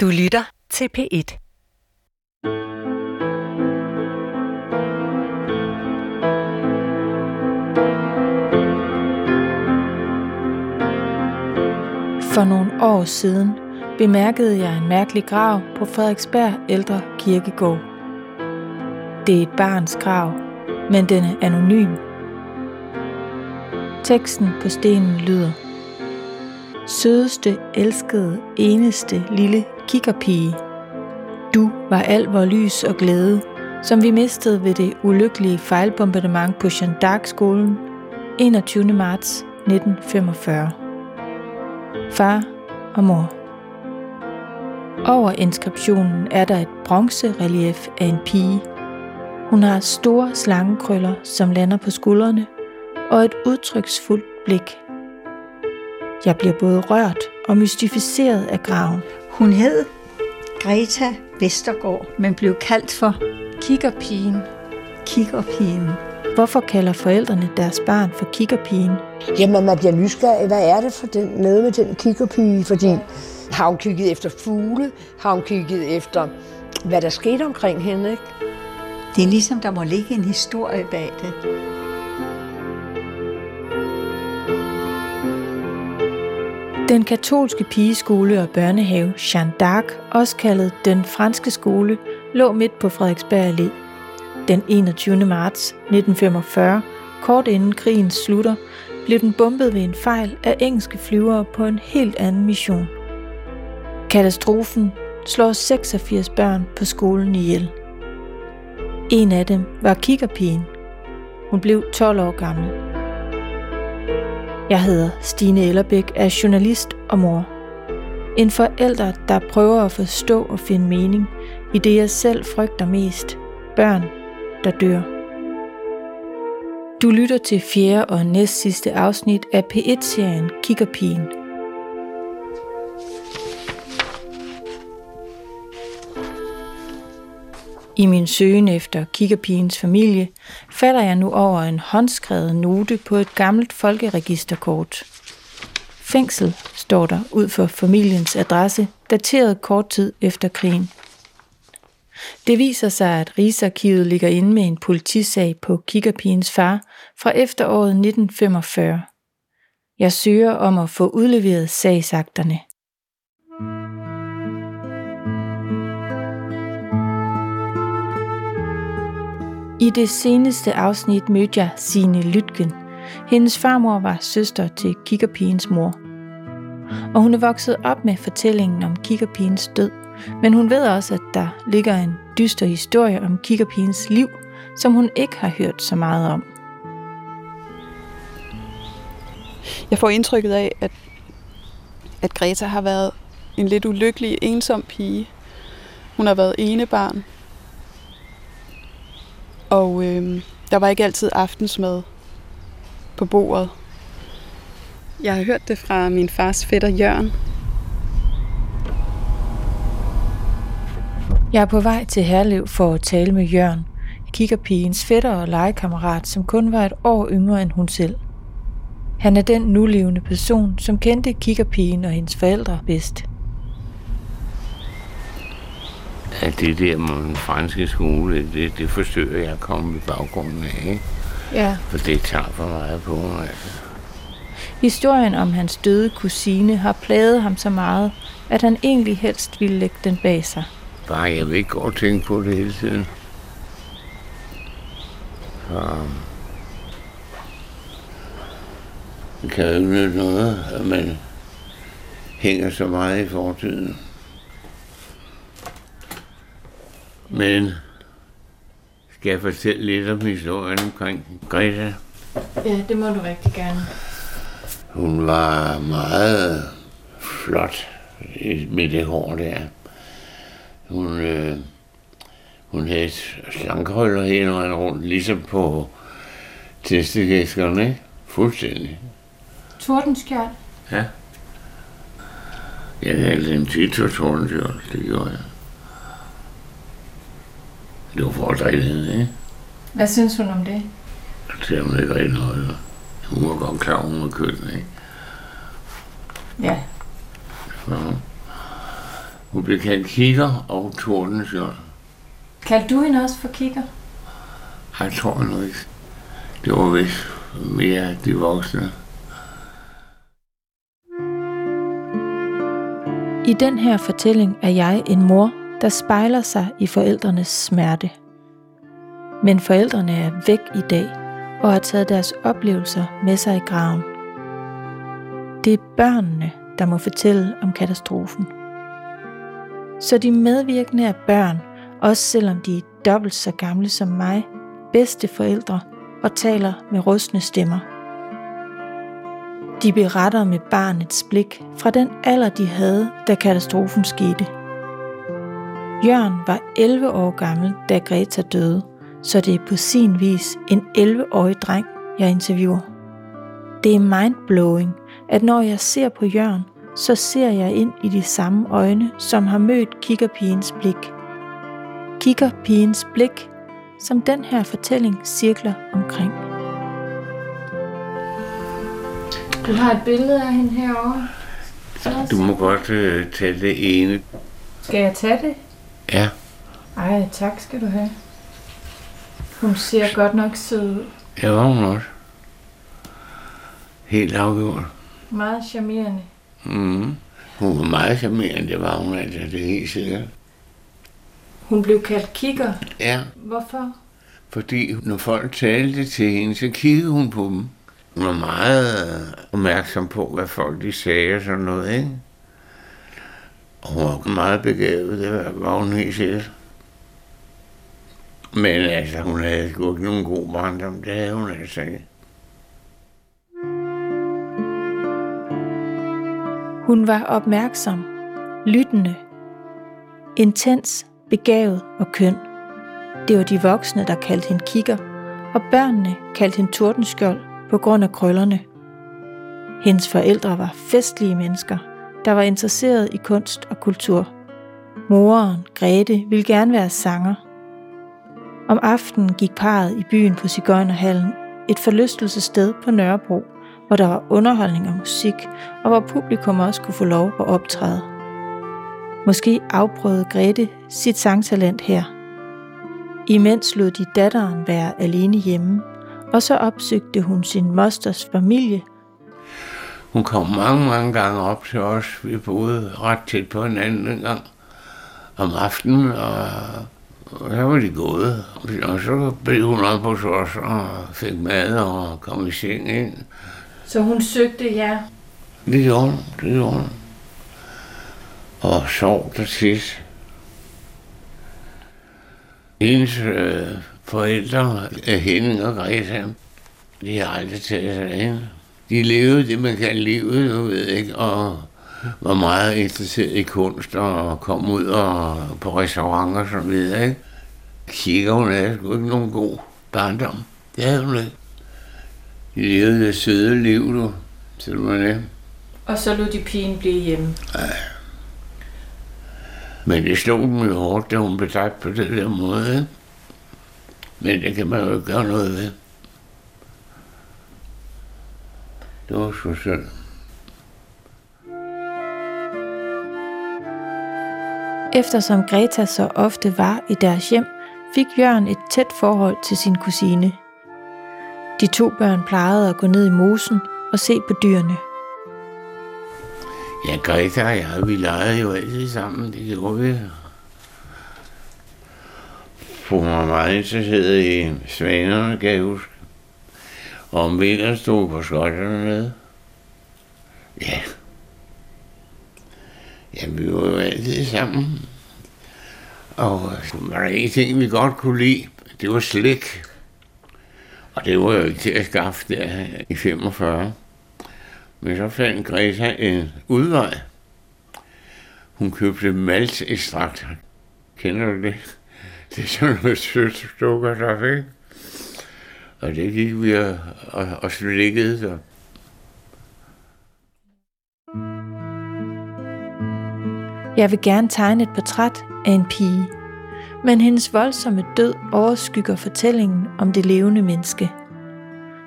Du lytter til P1. For nogle år siden bemærkede jeg en mærkelig grav på Frederiksberg Ældre Kirkegård. Det er et barns grav, men den er anonym. Teksten på stenen lyder Sødeste, elskede, eneste lille kikkerpige. Du var al vor lys og glæde, som vi mistede ved det ulykkelige fejlbombardement på Jeanne d'Arc-skolen 21. marts 1945. Far og mor. Over inskriptionen er der et bronzerelief af en pige. Hun har store slangekrøller, som lander på skuldrene, og et udtryksfuldt blik. Jeg bliver både rørt og mystificeret af graven. Hun hed Greta Vestergaard, men blev kaldt for Kikkerpigen. Kikkerpigen. Hvorfor kalder forældrene deres barn for kikkerpigen? Jamen, man bliver nysgerrig. Hvad er det for den, noget med den kikkerpige? Fordi har hun kigget efter fugle? Har hun kigget efter, hvad der skete omkring hende? Ikke? Det er ligesom, der må ligge en historie bag det. Den katolske pigeskole og børnehave Jeanne d'Arc, også kaldet den franske skole, lå midt på Frederiksberg Allé. Den 21. marts 1945, kort inden krigen slutter, blev den bombet ved en fejl af engelske flyvere på en helt anden mission. Katastrofen slår 86 børn på skolen ihjel. En af dem var kikkerpigen. Hun blev 12 år gammel. Jeg hedder Stine Ellerbæk, er journalist og mor. En forælder, der prøver at forstå og finde mening i det, jeg selv frygter mest. Børn, der dør. Du lytter til fjerde og næst sidste afsnit af P1-serien Kikkerpigen. I min søgen efter kikkerpigens familie falder jeg nu over en håndskrevet note på et gammelt folkeregisterkort. Fængsel står der ud for familiens adresse, dateret kort tid efter krigen. Det viser sig, at Rigsarkivet ligger inde med en politisag på kikkerpigens far fra efteråret 1945. Jeg søger om at få udleveret sagsakterne. I det seneste afsnit mødte jeg Signe Lytgen. Hendes farmor var søster til kikkerpigens mor. Og hun er vokset op med fortællingen om kikkerpigens død. Men hun ved også, at der ligger en dyster historie om kikkerpigens liv, som hun ikke har hørt så meget om. Jeg får indtrykket af, at, at Greta har været en lidt ulykkelig, ensom pige. Hun har været enebarn, og øh, der var ikke altid aftensmad på bordet. Jeg har hørt det fra min fars fætter Jørgen. Jeg er på vej til Herlev for at tale med Jørgen, kikkerpigens fætter og legekammerat, som kun var et år yngre end hun selv. Han er den nulevende person, som kendte kikkerpigen og hendes forældre bedst. At det der med den franske skole, det, det forsøger jeg at komme i baggrunden af, ikke? Ja. For det tager for meget på mig, altså. Historien om hans døde kusine har plaget ham så meget, at han egentlig helst ville lægge den bag sig. Bare jeg vil ikke gå og tænke på det hele tiden. Så... Det kan jo ikke nytte noget, at man hænger så meget i fortiden. Men skal jeg fortælle lidt om historien omkring Greta? Ja, det må du rigtig gerne. Hun var meget flot med det hår der. Hun, øh, hun havde slangkrøller hele vejen rundt, ligesom på testegæskerne, ikke? Fuldstændig. Tordenskjold? Ja. Jeg havde en tit for Tordenskjold, det gjorde jeg. Det var for drillende, ikke? Hvad synes hun om det? Det er hun ikke rigtig noget. Hun var godt klar, hun var køn, ikke? Ja. Så. Hun blev kaldt kigger og tordenskjold. Kaldte du hende også for kigger? Jeg tror nu ikke. Det var vist mere de voksne. I den her fortælling er jeg en mor, der spejler sig i forældrenes smerte. Men forældrene er væk i dag og har taget deres oplevelser med sig i graven. Det er børnene, der må fortælle om katastrofen. Så de medvirkende er børn, også selvom de er dobbelt så gamle som mig, bedste forældre og taler med rustne stemmer. De beretter med barnets blik fra den alder, de havde, da katastrofen skete. Jørgen var 11 år gammel, da Greta døde, så det er på sin vis en 11-årig dreng, jeg interviewer. Det er mindblowing, at når jeg ser på Jørgen, så ser jeg ind i de samme øjne, som har mødt kiggerpigens blik. Kiggerpigens blik, som den her fortælling cirkler omkring. Du har et billede af hende herovre. Du må godt øh, tage det ene. Skal jeg tage det? Ja, Ej, tak skal du have. Hun ser godt nok sød ud. det var hun også. Helt afgjort. Meget charmerende. Mm. Hun var meget charmerende, det var hun altså, det er helt sikkert. Hun blev kaldt kigger. Ja, Hvorfor? fordi når folk talte til hende, så kiggede hun på dem. Hun var meget opmærksom på, hvad folk de sagde og sådan noget, ikke? Og hun var meget begavet, det var- var hun helt sikkert. Men altså, hun havde sgu ikke nogen god barndom, det havde hun altså ikke. Hun var opmærksom, lyttende, intens, begavet og køn. Det var de voksne, der kaldte hende kigger, og børnene kaldte hende tordenskjold på grund af krøllerne. Hendes forældre var festlige mennesker, der var interesseret i kunst og kultur. Moren, Grete, ville gerne være sanger. Om aftenen gik parret i byen på Sigøjnerhallen, et forlystelsessted på Nørrebro, hvor der var underholdning og musik, og hvor publikum også kunne få lov at optræde. Måske afprøvede Grete sit sangtalent her. Imens lod de datteren være alene hjemme, og så opsøgte hun sin mosters familie, hun kom mange, mange gange op til os. Vi boede ret tæt på hinanden en gang om aftenen, og, og så var de gået. Og så blev hun op hos os og fik mad og kom i seng ind. så hun søgte jer. Det gjorde hun, det gjorde hun. Og sov der sidst. Hendes øh, forældre, øh, Henning og Greta, de har aldrig taget sig hende. De levede det, man kan livet, du ved ikke, og var meget interesseret i kunst og kom ud og på restauranter og så videre, ikke? Kigger hun af, sgu ikke nogen god barndom. Det havde hun ikke. De levede det søde liv, du. Så det var det. Og så lod de pigen blive hjemme. Men det slog dem jo hårdt, da hun blev dræbt på den der måde. Ikke? Men det kan man jo ikke gøre noget ved. Det var sgu synd. Eftersom Greta så ofte var i deres hjem, fik Jørgen et tæt forhold til sin kusine. De to børn plejede at gå ned i mosen og se på dyrene. Ja, Greta og jeg, vi legede jo altid sammen. Det gjorde vi. Hun var meget interesseret i svanerne, kan jeg huske. Og om vinteren stod på skotterne med. Ja. Ja, vi var jo altid sammen. Og så var der en ting, vi godt kunne lide. Det var slik. Og det var jo ikke til at skaffe der i 45. Men så fandt Greta en udvej. Hun købte maltekstrakt. Kender du det? Det er sådan noget sødt sukker, der fik. Og det gik vi og, og, og slikkede så. Jeg vil gerne tegne et portræt af en pige, men hendes voldsomme død overskygger fortællingen om det levende menneske.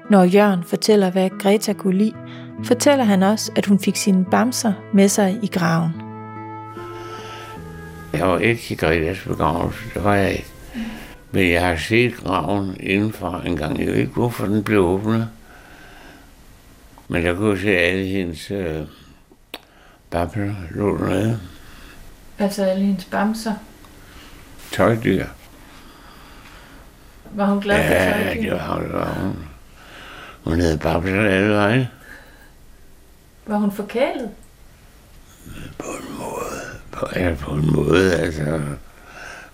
Når Jørgen fortæller, hvad Greta kunne lide, fortæller han også, at hun fik sine bamser med sig i graven. jeg var ikke i Gretas begravelse, det var jeg ikke. Men jeg har set graven indenfor en gang. Jeg ved ikke, hvorfor den blev åbnet. Men der kunne jeg se alle hendes øh, babler lå dernede. Altså alle hendes bamser. Tøjdyr. Var hun glad for Ja, tøjdyr? det var, det var hun. Hun havde babler alle vejen. Var hun forkælet? På, ja, på en måde, altså.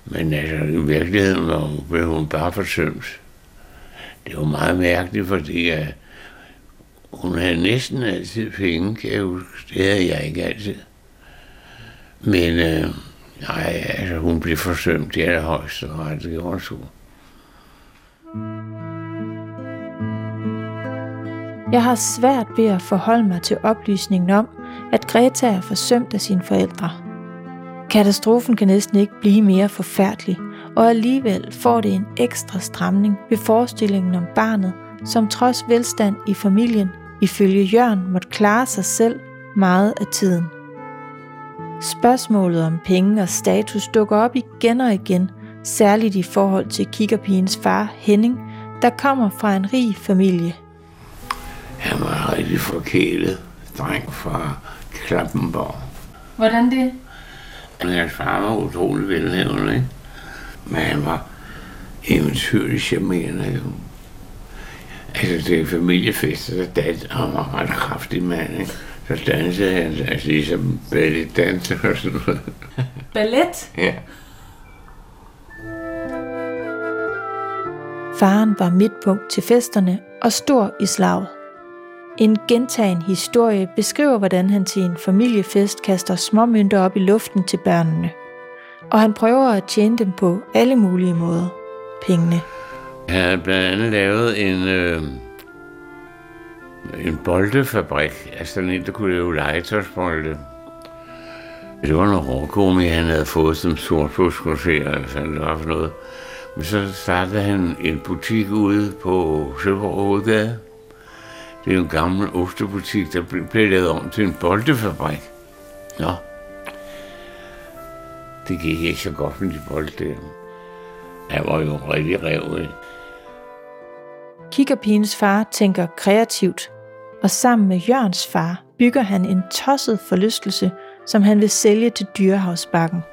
Men altså, i virkeligheden var hun, blev hun bare forsømt. Det var meget mærkeligt, fordi uh, hun havde næsten altid penge, kan jeg huske. Det havde jeg ikke altid. Men øh, nej, altså, hun blev forsømt i allerhøjeste grad, det gjorde hun. Jeg har svært ved at forholde mig til oplysningen om, at Greta er forsømt af sine forældre. Katastrofen kan næsten ikke blive mere forfærdelig, og alligevel får det en ekstra stramning ved forestillingen om barnet, som trods velstand i familien, ifølge Jørgen, måtte klare sig selv meget af tiden. Spørgsmålet om penge og status dukker op igen og igen, særligt i forhold til kikkerpigens far Henning, der kommer fra en rig familie. Han var rigtig forkælet dreng fra Klappenborg. Hvordan det? Men hans far var utrolig velhavende, ikke? Men han var eventyrligt charmerende, jo. Altså, det er familiefester, der dans, og han var ret kraftig mand, ikke? Så dansede han, altså ligesom balletdanser og sådan noget. Ballet? Ja. Faren var midtpunkt til festerne og stor i slaget. En gentagen historie beskriver, hvordan han til en familiefest kaster småmønter op i luften til børnene. Og han prøver at tjene dem på alle mulige måder. Pengene. Han havde blandt andet lavet en, øh, en boldefabrik, altså sådan en, der kunne lave legetøjsbolde. Det var noget rågummi, han havde fået som sort eller altså, det var for noget. Men så startede han en butik ude på Søborg Hovedgade. Det er en gammel ostebutik, der blev- lavet om til en boldefabrik. Nå. Det gik ikke så godt med de bolde. Han var jo rigtig rev, ikke? Kikkerpigens far tænker kreativt, og sammen med Jørgens far bygger han en tosset forlystelse, som han vil sælge til dyrehavsbakken.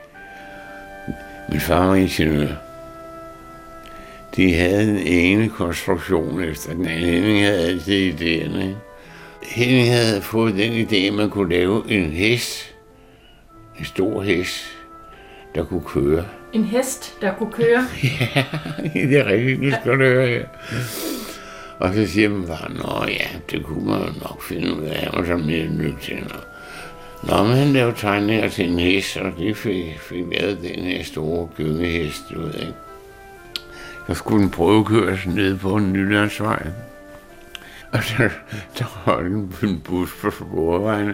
Min far var ingeniør. De havde den ene konstruktion efter den anden. Henning havde altid idéerne. Henning havde fået den idé, at man kunne lave en hest. En stor hest, der kunne køre. En hest, der kunne køre. det er rigtigt, nu skal du høre her. Og så siger man bare, nå ja, det kunne man jo nok finde ud af. Var så mere nødt til. Nå, nå men han lavede tegninger til en hest, og det fik, fik lavet den her store gyngehest, du ved ikke. Så skulle den prøvekøres ned på en nylandsvej. Og så, så holdt på en bus på sporvejen,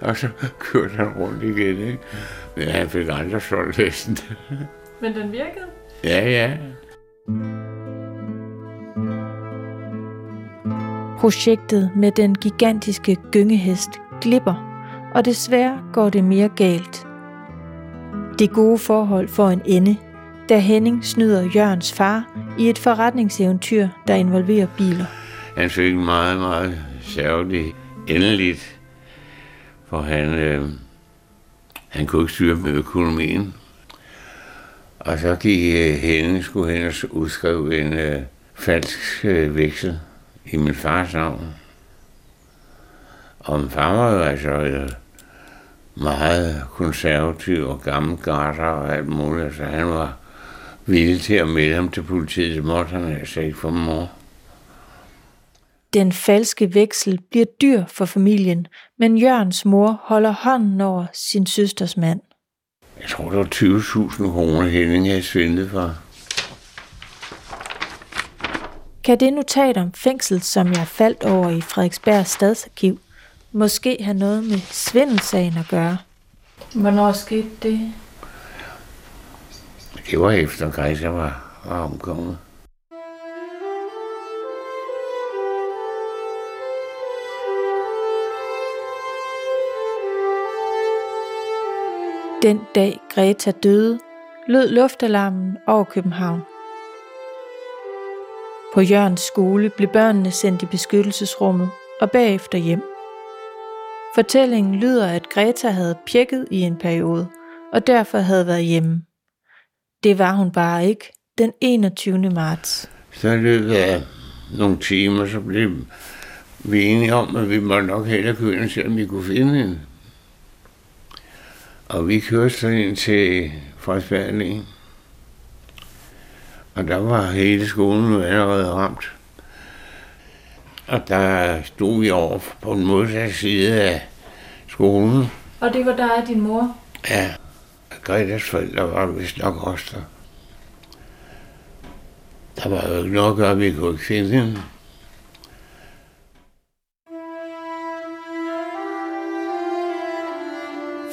og så kørte han rundt igen, ikke? Men han fik aldrig solgt hesten. Men den virkede. ja, ja. Projektet med den gigantiske gyngehest glipper, og desværre går det mere galt. Det gode forhold får en ende, da Henning snyder Jørgens far i et forretningseventyr, der involverer biler. Han fik en meget, meget særlig endeligt, for han, øh, han kunne ikke styre med økonomien. Og så gik øh, Henning, skulle hen og udskrive en øh, falsk øh, veksel i min fars navn. Og min far var jo altså øh, meget konservativ og gammel garter og alt muligt, så han var villig til at melde ham til politiet, det måtte han altså ikke for mor. Den falske veksel bliver dyr for familien, men Jørgens mor holder hånden over sin søsters mand. Jeg tror, det var 20.000 kroner, Henning havde svindlet for. Kan det notat om fængsel, som jeg faldt over i Frederiksberg Stadsarkiv, måske have noget med svindelsagen at gøre? Hvornår skete det? Det var efter Greta var, var omkommet. Den dag Greta døde, lød luftalarmen over København. På Jørgens skole blev børnene sendt i beskyttelsesrummet og bagefter hjem. Fortællingen lyder, at Greta havde pjekket i en periode, og derfor havde været hjemme. Det var hun bare ikke den 21. marts. Så løbet af nogle timer, så blev vi enige om, at vi måtte nok hellere køre ind, selvom vi kunne finde hende. Og vi kørte så ind til Frederiksberg Og der var hele skolen jo allerede ramt. Og der stod vi over på den modsatte side af skolen. Og det var dig og din mor? Ja, Gretas forældre var vist nok også der. Der var jo ikke noget at gøre, vi kunne ikke finde hende.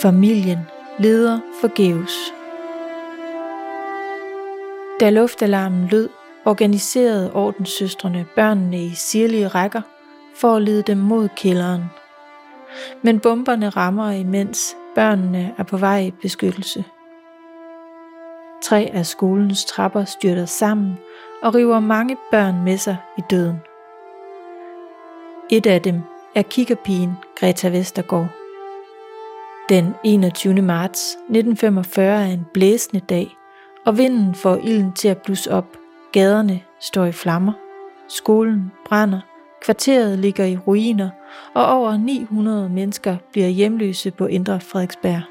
Familien leder forgæves. Da luftalarmen lød, organiserede ordenssøstrene børnene i sirlige rækker for at lede dem mod kælderen. Men bomberne rammer imens børnene er på vej i beskyttelse. Tre af skolens trapper styrter sammen og river mange børn med sig i døden. Et af dem er kikkerpigen Greta Vestergaard. Den 21. marts 1945 er en blæsende dag, og vinden får ilden til at blusse op. Gaderne står i flammer. Skolen brænder. Kvarteret ligger i ruiner, og over 900 mennesker bliver hjemløse på Indre Frederiksberg.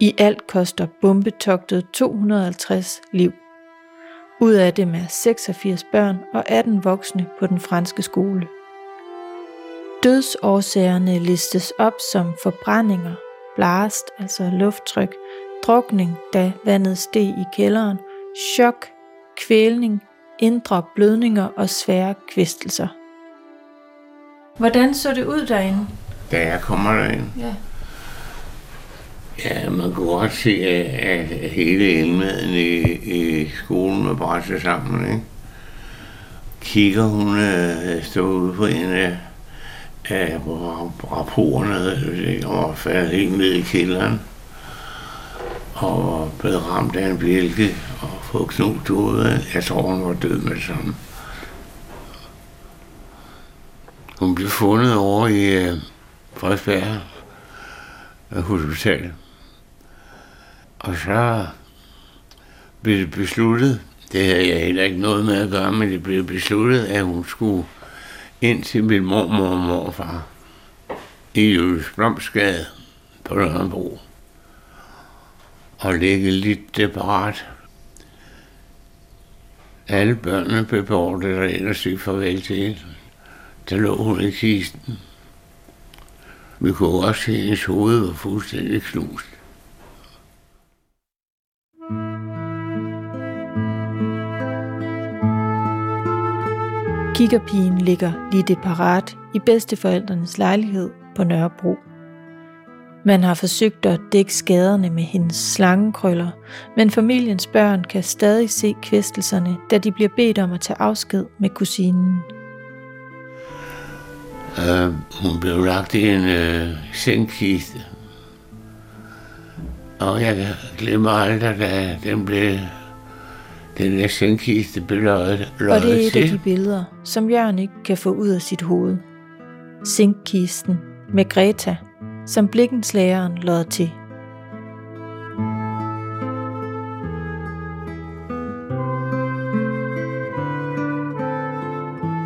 I alt koster bombetogtet 250 liv. Ud af dem er 86 børn og 18 voksne på den franske skole. Dødsårsagerne listes op som forbrændinger, blast, altså lufttryk, drukning, da vandet steg i kælderen, chok, kvælning, indre blødninger og svære kvistelser. Hvordan så det ud derinde? Da jeg kommer derind? Ja. Ja, man kunne godt se, at hele indmaden i, i skolen var brættet sammen. Ikke? Kigger hun øh, stod ude på en af, af rapporterne og faldet helt ned i kælderen og blev ramt af en bjælke og fået knut hovedet. Jeg tror, hun var død med sådan. Hun blev fundet over i øh, Frederiksberg øh, Hospital. Og så blev det besluttet, det havde jeg heller ikke noget med at gøre, men det blev besluttet, at hun skulle ind til min mormor og morfar i Jules Blomsgade på Nørrebro og ligge lidt deparat. Alle børnene blev beordret ind ellers ikke farvel til hende. Der lå hun i kisten. Vi kunne også se, at hendes hoved var fuldstændig knust. Kikkerpigen ligger lige det parat i bedsteforældrenes lejlighed på Nørrebro. Man har forsøgt at dække skaderne med hendes slangekrøller, men familiens børn kan stadig se kvæstelserne, da de bliver bedt om at tage afsked med kusinen. Uh, hun blev lagt i en uh, sengkiste. Og jeg glemmer aldrig, da den blev den der sengkiste blev løjet, Og det er et til. af de billeder, som Jørgen ikke kan få ud af sit hoved. Sengkisten med Greta, som blikkenslageren lodder til.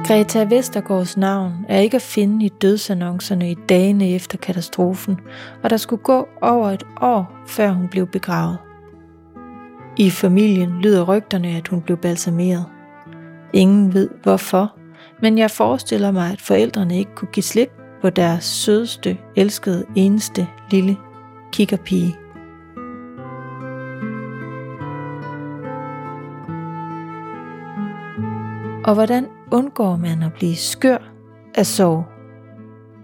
Greta Vestergaards navn er ikke at finde i dødsannoncerne i dagene efter katastrofen, og der skulle gå over et år, før hun blev begravet. I familien lyder rygterne, at hun blev balsameret. Ingen ved hvorfor, men jeg forestiller mig, at forældrene ikke kunne give slip på deres sødeste, elskede, eneste lille kikkerpige. Og hvordan undgår man at blive skør af sorg?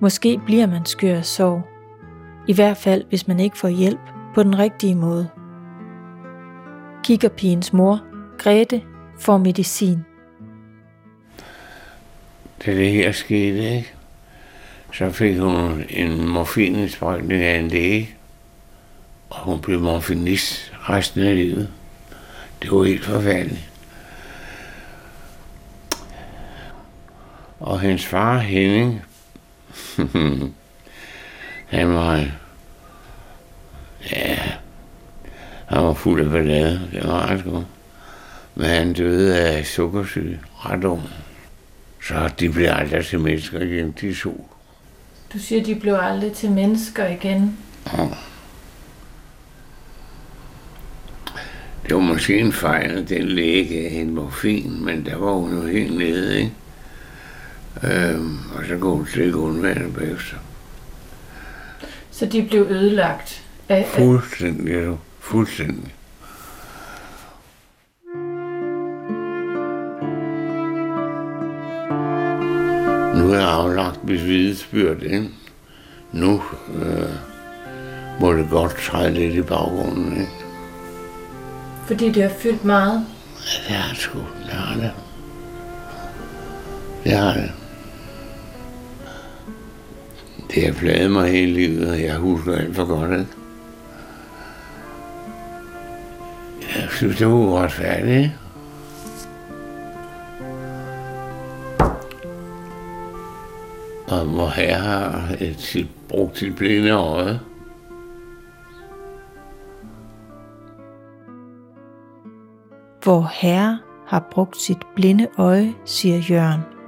Måske bliver man skør af sorg. I hvert fald, hvis man ikke får hjælp på den rigtige måde. Kikkerpigens mor, Grete, får medicin. Det er det her skete, ikke? Så fik hun en morfinindsprøjtning af en læge. Og hun blev morfinist resten af livet. Det var helt forfærdeligt. Og hendes far, Henning, han var, ja, han var fuld af ballade. Det var ret godt. Men han døde af sukkersyge ret ung. Så de blev aldrig til mennesker igen, de to. Du siger, de blev aldrig til mennesker igen. Ja. Det var måske en fejl, at den læge gav hende morfin, men der var hun jo helt nede, ikke? Øhm, og så kunne hun slet ikke undvære det bagefter. Så de blev ødelagt af, Fuldstændig, du. Fuldstændig. Nu er jeg aflagt mit videsbyrd ind. Nu øh, må det godt træde lidt i baggrunden. Ikke? fordi det har fyldt meget. Ja, det har det sgu. Det har det. Det har det. Det har plaget mig hele livet, og jeg husker alt for godt, ikke? Jeg synes, det var uretfærdigt. Og hvor her har et sit, brugt sit blinde øje. Hvor herre har brugt sit blinde øje, siger Jørgen.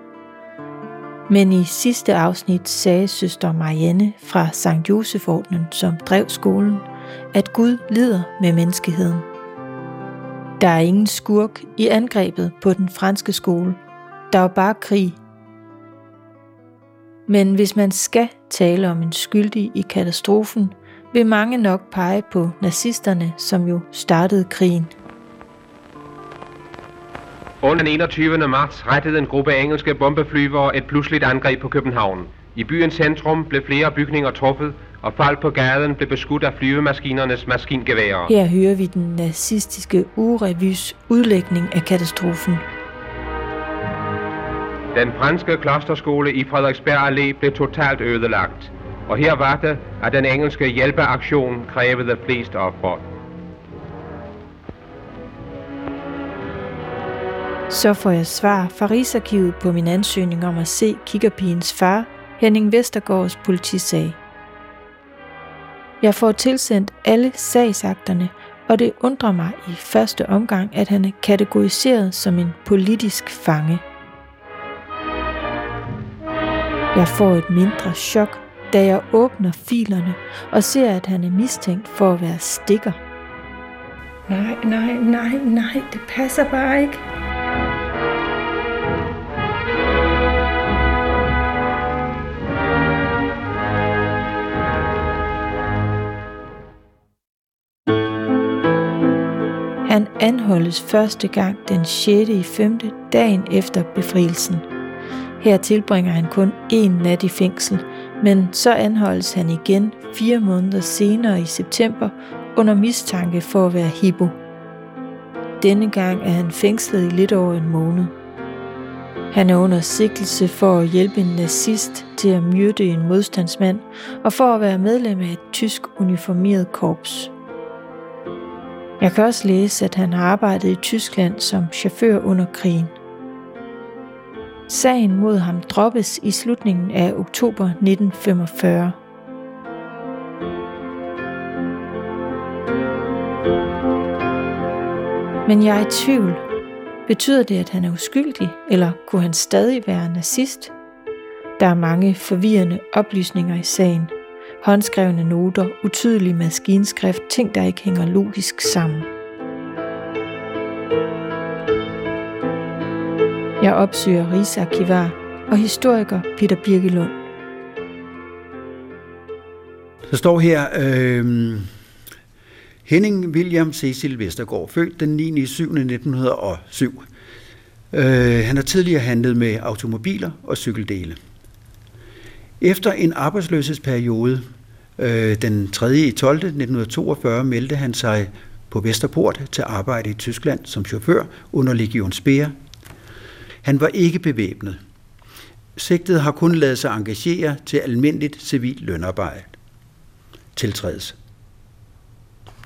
Men i sidste afsnit sagde søster Marianne fra St. Josefordenen, som drev skolen, at Gud lider med menneskeheden. Der er ingen skurk i angrebet på den franske skole. Der var bare krig. Men hvis man skal tale om en skyldig i katastrofen, vil mange nok pege på nazisterne, som jo startede krigen. Under den 21. marts rettede en gruppe engelske bombeflyvere et pludseligt angreb på København. I byens centrum blev flere bygninger truffet, og folk på gaden blev beskudt af flyvemaskinernes maskingeværer. Her hører vi den nazistiske urevys udlægning af katastrofen. Den franske klosterskole i Frederiksberg Allé blev totalt ødelagt. Og her var det, at den engelske hjælpeaktion krævede flest ofre. Så får jeg svar fra Rigsarkivet på min ansøgning om at se kiggerpigens far, Henning Vestergaards politisag. Jeg får tilsendt alle sagsakterne, og det undrer mig i første omgang, at han er kategoriseret som en politisk fange. Jeg får et mindre chok, da jeg åbner filerne og ser, at han er mistænkt for at være stikker. Nej, nej, nej, nej, det passer bare ikke. Anholdes første gang den 6. i 5. dagen efter befrielsen. Her tilbringer han kun en nat i fængsel, men så anholdes han igen fire måneder senere i september under mistanke for at være hippo. Denne gang er han fængslet i lidt over en måned. Han er under sigtelse for at hjælpe en nazist til at myrde en modstandsmand og for at være medlem af et tysk uniformeret korps. Jeg kan også læse, at han har arbejdet i Tyskland som chauffør under krigen. Sagen mod ham droppes i slutningen af oktober 1945. Men jeg er i tvivl. Betyder det, at han er uskyldig, eller kunne han stadig være nazist? Der er mange forvirrende oplysninger i sagen. Håndskrevne noter, utydelig maskinskrift, ting der ikke hænger logisk sammen. Jeg opsøger Rigsarkivar og historiker Peter Birkelund. Så står her, øh, Henning William Cecil Vestergaard, født den 9. 7. 1907. Øh, han har tidligere handlet med automobiler og cykeldele. Efter en arbejdsløshedsperiode øh, den 3. i 12. 1942 meldte han sig på Vesterport til arbejde i Tyskland som chauffør under Legion Speer. Han var ikke bevæbnet. Sigtet har kun lavet sig engagere til almindeligt civil lønarbejde. Tiltrædes.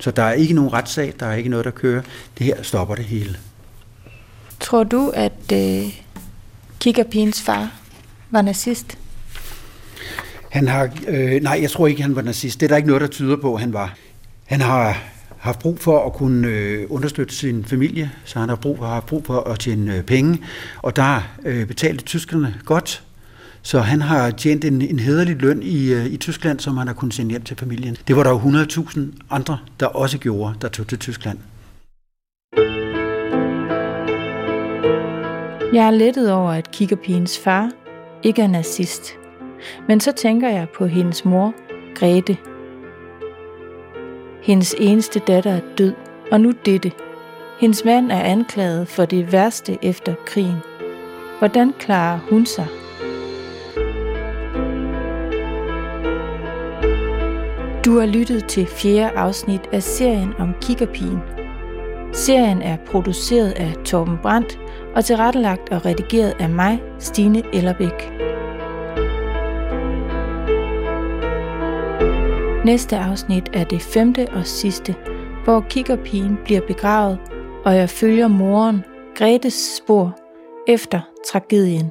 Så der er ikke nogen retssag, der er ikke noget, der kører. Det her stopper det hele. Tror du, at øh, kiggerpigens far var nazist? Han har, øh, nej, jeg tror ikke, han var nazist. Det er der ikke noget, der tyder på, han var. Han har haft brug for at kunne øh, understøtte sin familie, så han har brug for, har haft brug for at tjene øh, penge, og der øh, betalte tyskerne godt, så han har tjent en, en hederlig løn i, øh, i Tyskland, som han har kunnet sende hjem til familien. Det var der jo 100.000 andre, der også gjorde, der tog til Tyskland. Jeg er lettet over, at kiggerpigens far ikke er nazist. Men så tænker jeg på hendes mor, Grete. Hendes eneste datter er død, og nu dette. Hendes mand er anklaget for det værste efter krigen. Hvordan klarer hun sig? Du har lyttet til fjerde afsnit af serien om kiggerpigen. Serien er produceret af Torben Brandt og tilrettelagt og redigeret af mig, Stine Ellerbæk. Næste afsnit er det femte og sidste, hvor kiggerpigen bliver begravet, og jeg følger moren, Gretes spor, efter tragedien.